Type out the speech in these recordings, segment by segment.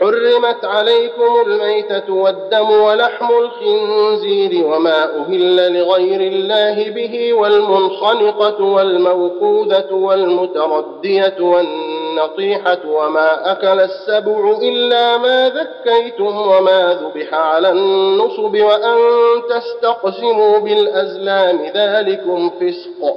حرمت عليكم الميتة والدم ولحم الخنزير وما أهل لغير الله به والمنخنقة والموقوذة والمتردية والنطيحة وما أكل السبع إلا ما ذكيتم وما ذبح على النصب وأن تستقسموا بالأزلام ذلكم فسق.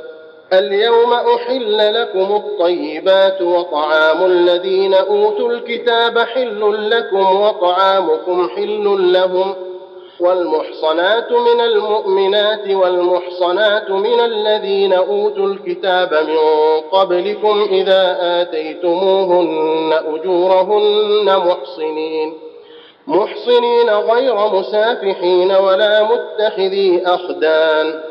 اليوم أحل لكم الطيبات وطعام الذين أوتوا الكتاب حل لكم وطعامكم حل لهم والمحصنات من المؤمنات والمحصنات من الذين أوتوا الكتاب من قبلكم إذا آتيتموهن أجورهن محصنين محصنين غير مسافحين ولا متخذي أخدان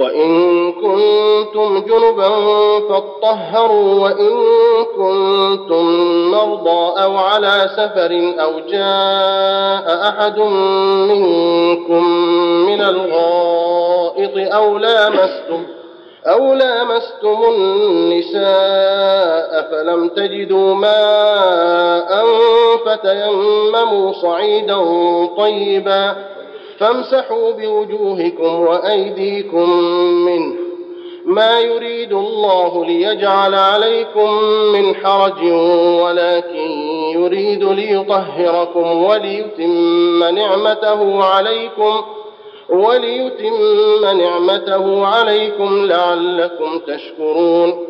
وإن كنتم جنبا فاطهروا وإن كنتم مرضى أو على سفر أو جاء أحد منكم من الغائط أو لامستم أو لامستم النساء فلم تجدوا ماء فتيمموا صعيدا طيبا فامسحوا بوجوهكم وأيديكم منه. ما يريد الله ليجعل عليكم من حرج ولكن يريد ليطهركم وليتم نعمته عليكم وليتم نعمته عليكم لعلكم تشكرون.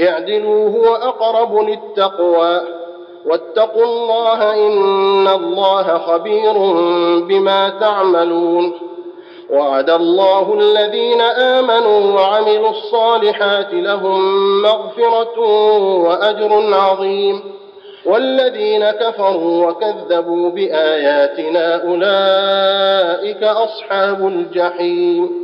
اعدلوا هو أقرب للتقوى. واتقوا الله إن الله خبير بما تعملون. وعد الله الذين آمنوا وعملوا الصالحات لهم مغفرة وأجر عظيم. والذين كفروا وكذبوا بآياتنا أولئك أصحاب الجحيم.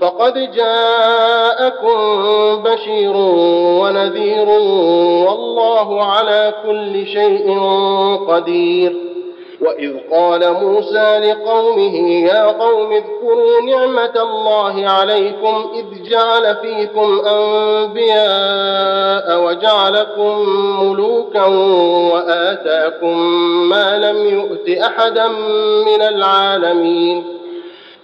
فقد جاءكم بشير ونذير والله على كل شيء قدير. وإذ قال موسى لقومه يا قوم اذكروا نعمة الله عليكم إذ جعل فيكم أنبياء وجعلكم ملوكا وآتاكم ما لم يؤت أحدا من العالمين.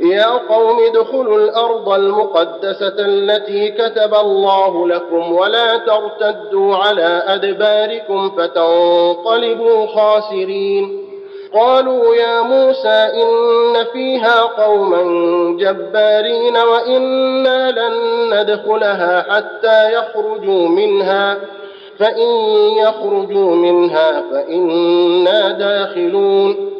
يا قوم ادخلوا الأرض المقدسة التي كتب الله لكم ولا ترتدوا على أدباركم فتنقلبوا خاسرين. قالوا يا موسى إن فيها قوما جبارين وإنا لن ندخلها حتى يخرجوا منها. فإن يخرجوا منها فإنا داخلون.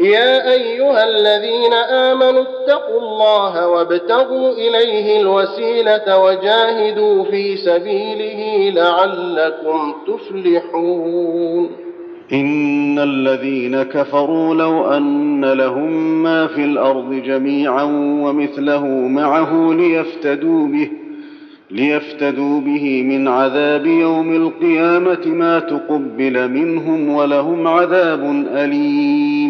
يا أيها الذين آمنوا اتقوا الله وابتغوا إليه الوسيلة وجاهدوا في سبيله لعلكم تفلحون. إن الذين كفروا لو أن لهم ما في الأرض جميعا ومثله معه ليفتدوا به ليفتدوا به من عذاب يوم القيامة ما تقبل منهم ولهم عذاب أليم.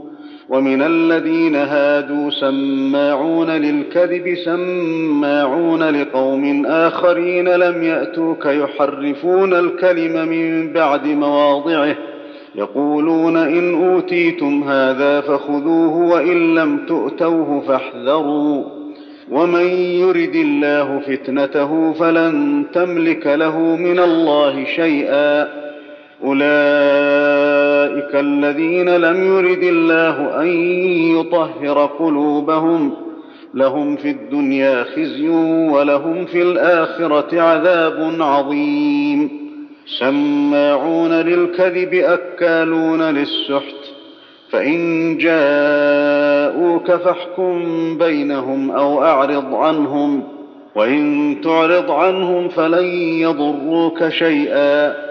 ومن الذين هادوا سماعون للكذب سماعون لقوم آخرين لم يأتوك يحرفون الكلم من بعد مواضعه يقولون إن أوتيتم هذا فخذوه وإن لم تؤتوه فاحذروا. ومن يرد الله فتنته فلن تملك له من الله شيئا. أولئك الذين لم يرد الله أن يطهر قلوبهم لهم في الدنيا خزي ولهم في الآخرة عذاب عظيم. سماعون للكذب أكالون للسحت فإن جاءوك فاحكم بينهم أو أعرض عنهم وإن تعرض عنهم فلن يضروك شيئا.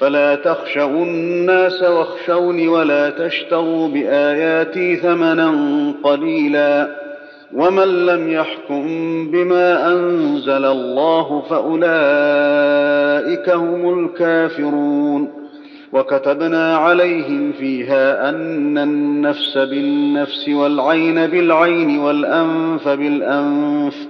فلا تخشوا الناس واخشوني ولا تشتروا بآياتي ثمنا قليلا ومن لم يحكم بما أنزل الله فأولئك هم الكافرون وكتبنا عليهم فيها أن النفس بالنفس والعين بالعين والأنف بالأنف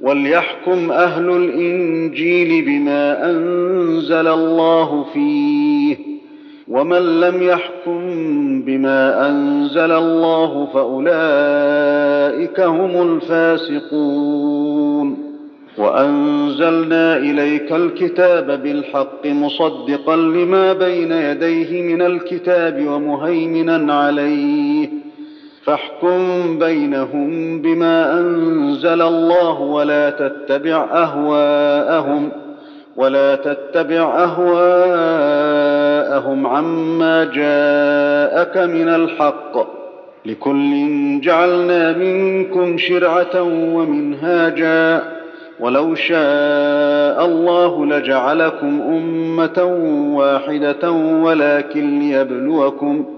وليحكم أهل الإنجيل بما أنزل الله فيه. ومن لم يحكم بما أنزل الله فأولئك هم الفاسقون. وأنزلنا إليك الكتاب بالحق مصدقا لما بين يديه من الكتاب ومهيمنا عليه. فاحكم بينهم بما أنزل الله ولا تتبع أهواءهم ولا تتبع أهواءهم عما جاءك من الحق لكل جعلنا منكم شرعة ومنهاجا ولو شاء الله لجعلكم أمة واحدة ولكن ليبلوكم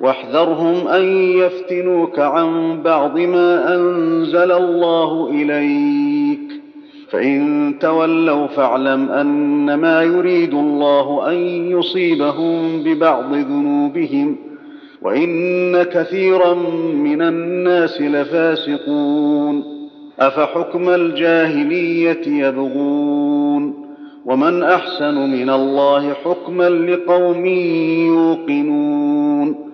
واحذرهم أن يفتنوك عن بعض ما أنزل الله إليك. فإن تولوا فاعلم أنما يريد الله أن يصيبهم ببعض ذنوبهم وإن كثيرا من الناس لفاسقون. أفحكم الجاهلية يبغون؟ ومن أحسن من الله حكما لقوم يوقنون؟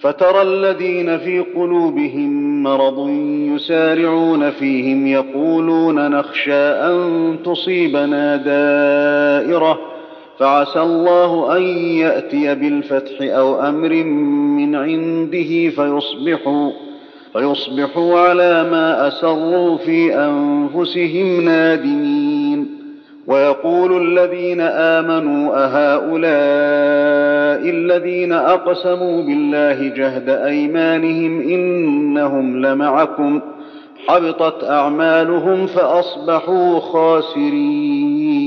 فترى الذين في قلوبهم مرض يسارعون فيهم يقولون نخشى أن تصيبنا دائرة فعسى الله أن يأتي بالفتح أو أمر من عنده فيصبحوا فيصبحوا على ما أسروا في أنفسهم نادمين. ويقول الذين آمنوا أهؤلاء الذين أقسموا بالله جهد أيمانهم إنهم لمعكم حبطت أعمالهم فأصبحوا خاسرين.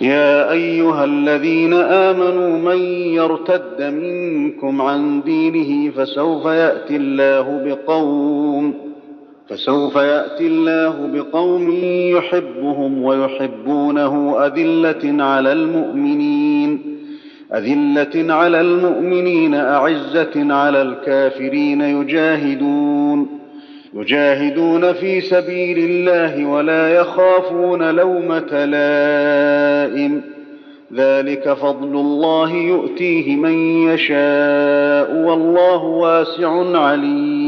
يا أيها الذين آمنوا من يرتد منكم عن دينه فسوف يأتي الله بقوم فسوف يأتي الله بقوم يحبهم ويحبونه أذلة على المؤمنين أذلة على المؤمنين أعزة على الكافرين يجاهدون يجاهدون في سبيل الله ولا يخافون لومة لائم. ذلك فضل الله يؤتيه من يشاء والله واسع عليم.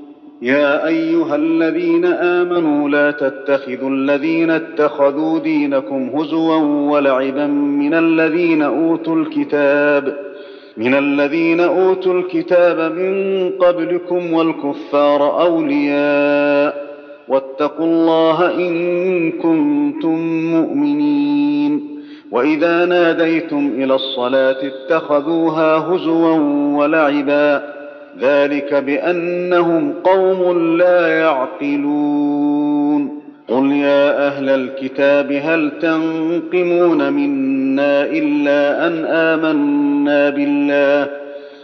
يا أيها الذين آمنوا لا تتخذوا الذين اتخذوا دينكم هزوا ولعبا من الذين أوتوا الكتاب من الذين أوتوا الكتاب من قبلكم والكفار أولياء واتقوا الله إن كنتم مؤمنين وإذا ناديتم إلى الصلاة اتخذوها هزوا ولعبا ذلك بأنهم قوم لا يعقلون. قل يا أهل الكتاب هل تنقمون منا إلا أن آمنا بالله؟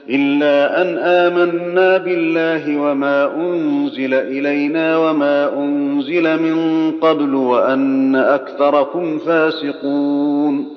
إلا أن آمنا بالله وما أنزل إلينا وما أنزل من قبل وأن أكثركم فاسقون.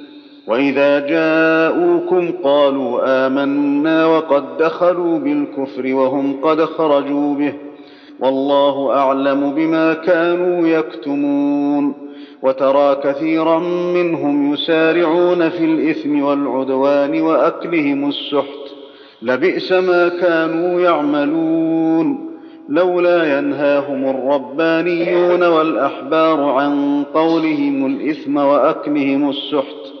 وإذا جاءوكم قالوا آمنا وقد دخلوا بالكفر وهم قد خرجوا به والله أعلم بما كانوا يكتمون وترى كثيرا منهم يسارعون في الإثم والعدوان وأكلهم السحت لبئس ما كانوا يعملون لولا ينهاهم الربانيون والأحبار عن قولهم الإثم وأكلهم السحت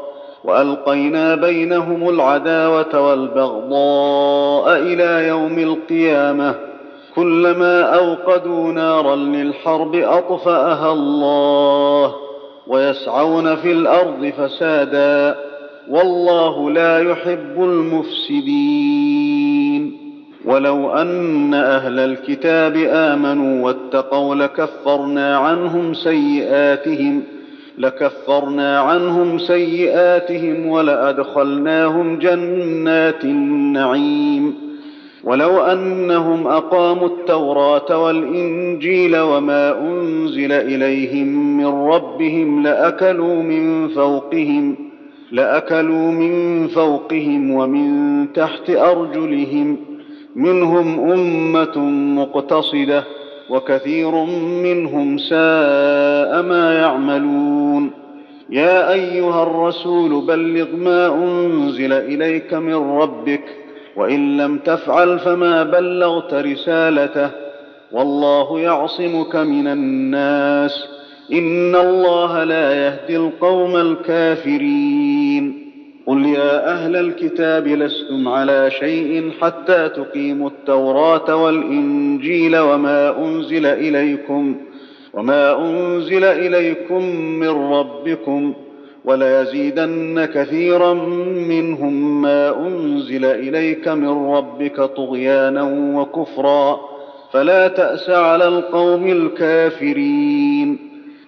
وألقينا بينهم العداوة والبغضاء إلى يوم القيامة. كلما أوقدوا نارا للحرب أطفأها الله ويسعون في الأرض فسادا. والله لا يحب المفسدين. ولو أن أهل الكتاب آمنوا واتقوا لكفرنا عنهم سيئاتهم لكفرنا عنهم سيئاتهم ولأدخلناهم جنات النعيم. ولو أنهم أقاموا التوراة والإنجيل وما أنزل إليهم من ربهم لأكلوا من فوقهم لأكلوا من فوقهم ومن تحت أرجلهم منهم أمة مقتصدة وكثير منهم ساء ما يعملون. يا أيها الرسول بلغ ما أنزل إليك من ربك وإن لم تفعل فما بلغت رسالته. والله يعصمك من الناس. إن الله لا يهدي القوم الكافرين. قل يا أهل الكتاب لستم على شيء حتى تقيموا التوراة والإنجيل وما أنزل إليكم وما أنزل إليكم من ربكم وليزيدن كثيرا منهم ما أنزل إليك من ربك طغيانا وكفرا فلا تأس على القوم الكافرين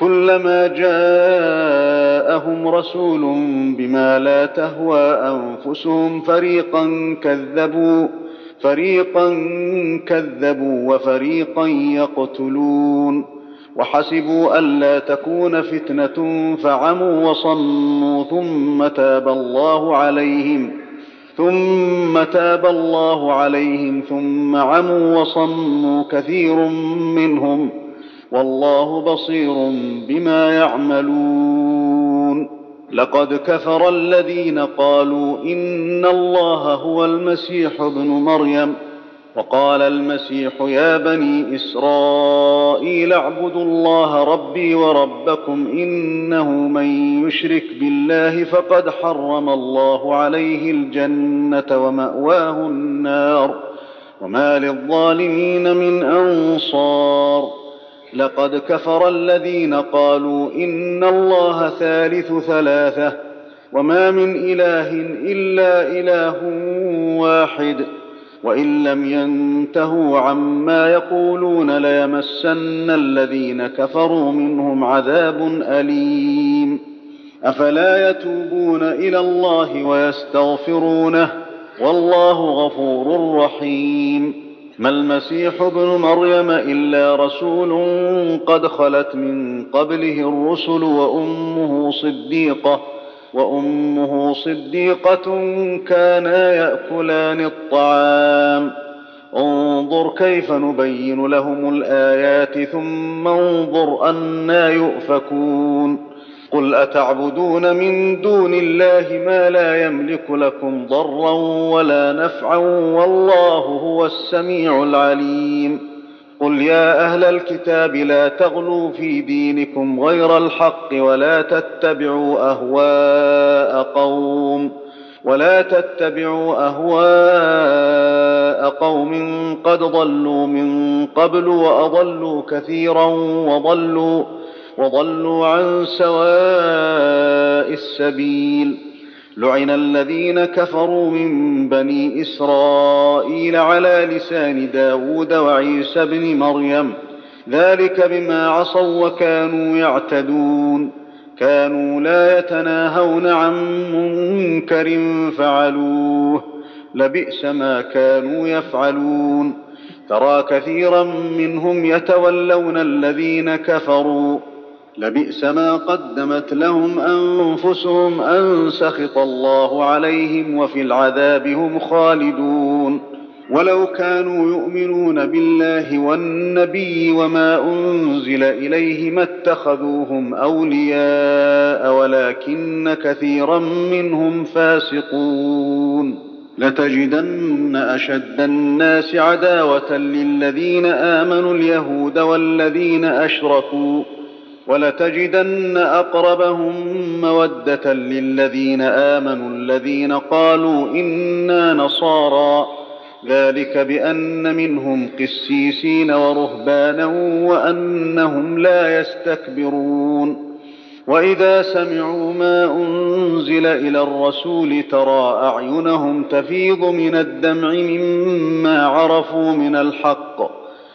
كلما جاءهم رسول بما لا تهوى أنفسهم فريقا كذبوا فريقا كذبوا وفريقا يقتلون. وحسبوا الا تكون فتنة فعموا وصموا ثم تاب الله عليهم ثم تاب الله عليهم ثم عموا وصموا كثير منهم. والله بصير بما يعملون. لقد كفر الذين قالوا إن الله هو المسيح ابن مريم. وقال المسيح يا بني إسرائيل اعبدوا الله ربي وربكم إنه من يشرك بالله فقد حرم الله عليه الجنة ومأواه النار. وما للظالمين من أنصار. لقد كفر الذين قالوا إن الله ثالث ثلاثة وما من إله إلا إله واحد وإن لم ينتهوا عما يقولون ليمسن الذين كفروا منهم عذاب أليم أفلا يتوبون إلى الله ويستغفرونه والله غفور رحيم ما المسيح ابن مريم إلا رسول قد خلت من قبله الرسل وأمه صديقة وأمه صديقة كانا يأكلان الطعام. انظر كيف نبين لهم الآيات ثم انظر أنا يؤفكون. قل اتعبدون من دون الله ما لا يملك لكم ضرا ولا نفعا والله هو السميع العليم قل يا أهل الكتاب لا تغلوا في دينكم غير الحق ولا تتبعوا اهواء قوم ولا تتبعوا اهواء قوم قد ضلوا من قبل واضلوا كثيرا وضلوا وضلوا عن سواء السبيل. لعن الذين كفروا من بني إسرائيل على لسان داود وعيسى بن مريم. ذلك بما عصوا وكانوا يعتدون. كانوا لا يتناهون عن منكر فعلوه. لبئس ما كانوا يفعلون. ترى كثيرا منهم يتولون الذين كفروا. لبئس ما قدمت لهم أنفسهم أن سخط الله عليهم وفي العذاب هم خالدون. ولو كانوا يؤمنون بالله والنبي وما أنزل إليه ما اتخذوهم أولياء ولكن كثيرا منهم فاسقون. لتجدن أشد الناس عداوة للذين آمنوا اليهود والذين أشركوا. ولتجدن أقربهم مودة للذين آمنوا الذين قالوا إنا نصارى. ذلك بأن منهم قسيسين ورهبانا وأنهم لا يستكبرون. وإذا سمعوا ما أنزل إلى الرسول ترى أعينهم تفيض من الدمع مما عرفوا من الحق.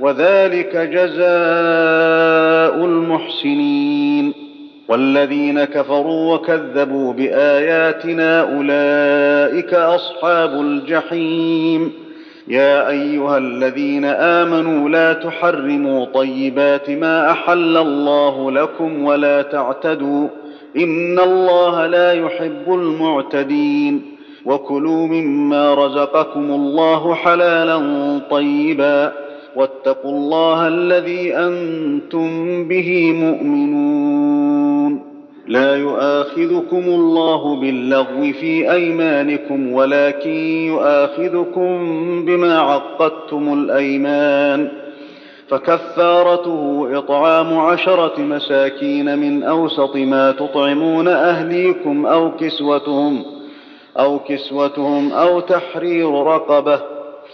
وذلك جزاء المحسنين والذين كفروا وكذبوا بآياتنا أولئك أصحاب الجحيم. يا أيها الذين آمنوا لا تحرموا طيبات ما أحل الله لكم ولا تعتدوا إن الله لا يحب المعتدين. وكلوا مما رزقكم الله حلالا طيبا. واتقوا الله الذي أنتم به مؤمنون. لا يؤاخذكم الله باللغو في أيمانكم ولكن يؤاخذكم بما عقدتم الأيمان. فكفارته إطعام عشرة مساكين من أوسط ما تطعمون أهليكم أو كسوتهم أو كسوتهم أو تحرير رقبة.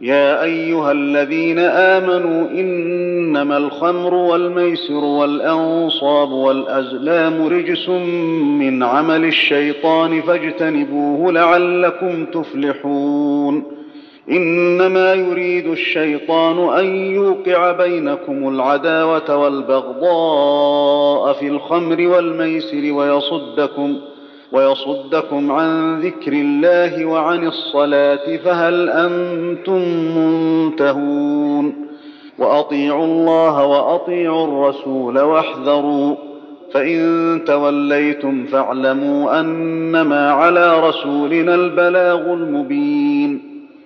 يا أيها الذين آمنوا إنما الخمر والميسر والأنصاب والأزلام رجس من عمل الشيطان فاجتنبوه لعلكم تفلحون إنما يريد الشيطان أن يوقع بينكم العداوة والبغضاء في الخمر والميسر ويصدكم ويصدكم عن ذكر الله وعن الصلاة فهل أنتم منتهون وأطيعوا الله وأطيعوا الرسول واحذروا فإن توليتم فاعلموا أنما على رسولنا البلاغ المبين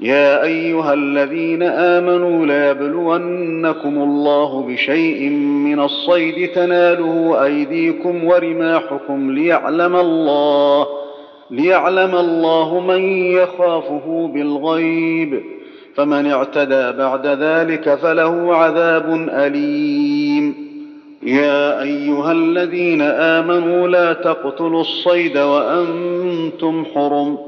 يا أيها الذين آمنوا ليبلونكم الله بشيء من الصيد تناله أيديكم ورماحكم ليعلم الله ليعلم الله من يخافه بالغيب فمن اعتدى بعد ذلك فله عذاب أليم. يا أيها الذين آمنوا لا تقتلوا الصيد وأنتم حرم.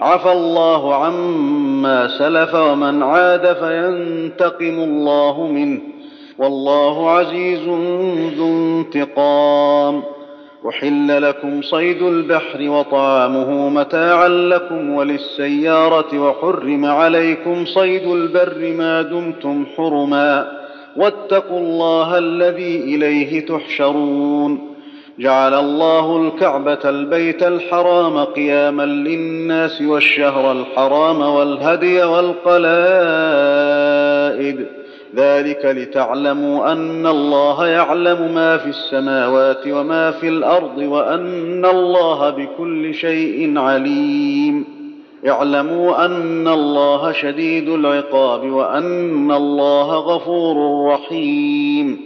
عفى الله عما سلف ومن عاد فينتقم الله منه. والله عزيز ذو انتقام. أحل لكم صيد البحر وطعامه متاعا لكم وللسيارة وحرم عليكم صيد البر ما دمتم حرما. واتقوا الله الذي إليه تحشرون. جعل الله الكعبة البيت الحرام قياما للناس والشهر الحرام والهدي والقلائد. ذلك لتعلموا أن الله يعلم ما في السماوات وما في الأرض وأن الله بكل شيء عليم. اعلموا أن الله شديد العقاب وأن الله غفور رحيم.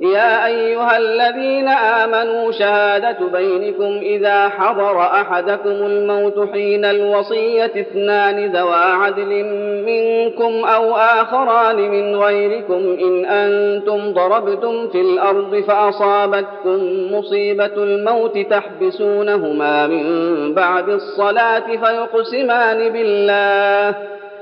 يا أيها الذين آمنوا شهادة بينكم إذا حضر أحدكم الموت حين الوصية اثنان ذوا عدل منكم أو آخران من غيركم إن أنتم ضربتم في الأرض فأصابتكم مصيبة الموت تحبسونهما من بعد الصلاة فيقسمان بالله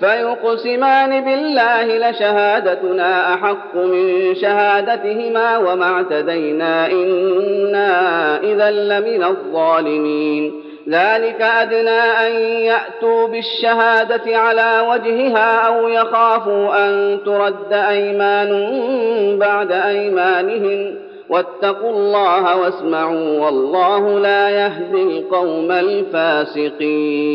فيقسمان بالله لشهادتنا أحق من شهادتهما وما اعتدينا إنا إذا لمن الظالمين. ذلك أدنى أن يأتوا بالشهادة على وجهها أو يخافوا أن ترد أيمان بعد أيمانهم. واتقوا الله واسمعوا والله لا يهدي القوم الفاسقين.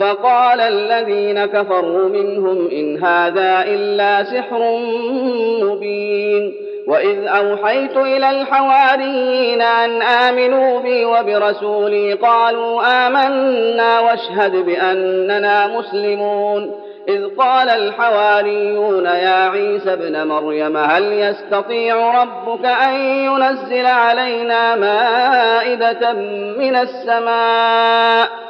فقال الذين كفروا منهم إن هذا إلا سحر مبين وإذ أوحيت إلى الحواريين أن آمنوا بي وبرسولي قالوا آمنا واشهد بأننا مسلمون إذ قال الحواريون يا عيسى ابن مريم هل يستطيع ربك أن ينزل علينا مائدة من السماء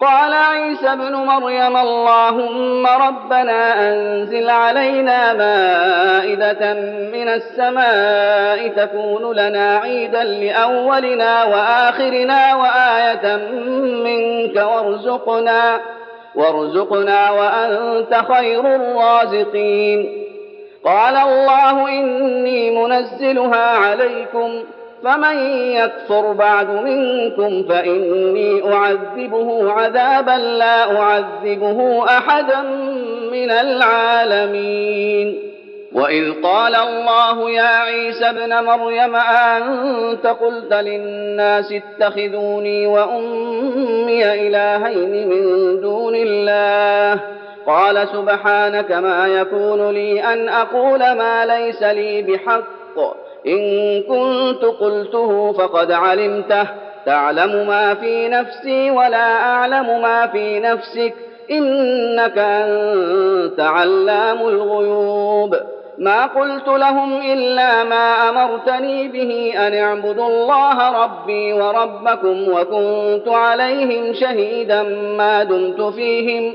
قال عيسى ابن مريم اللهم ربنا أنزل علينا مائدة من السماء تكون لنا عيدا لأولنا وآخرنا وآية منك وارزقنا وارزقنا وأنت خير الرازقين. قال الله إني منزلها عليكم فمن يكفر بعد منكم فإني أعذبه عذابا لا أعذبه أحدا من العالمين. وإذ قال الله يا عيسى ابن مريم أنت قلت للناس اتخذوني وأمي إلهين من دون الله. قال سبحانك ما يكون لي أن أقول ما ليس لي بحق. إن كنت قلته فقد علمته. تعلم ما في نفسي ولا أعلم ما في نفسك. إنك أنت علام الغيوب. ما قلت لهم إلا ما أمرتني به أن اعبدوا الله ربي وربكم وكنت عليهم شهيدا ما دمت فيهم.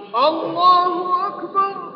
الله أكبر.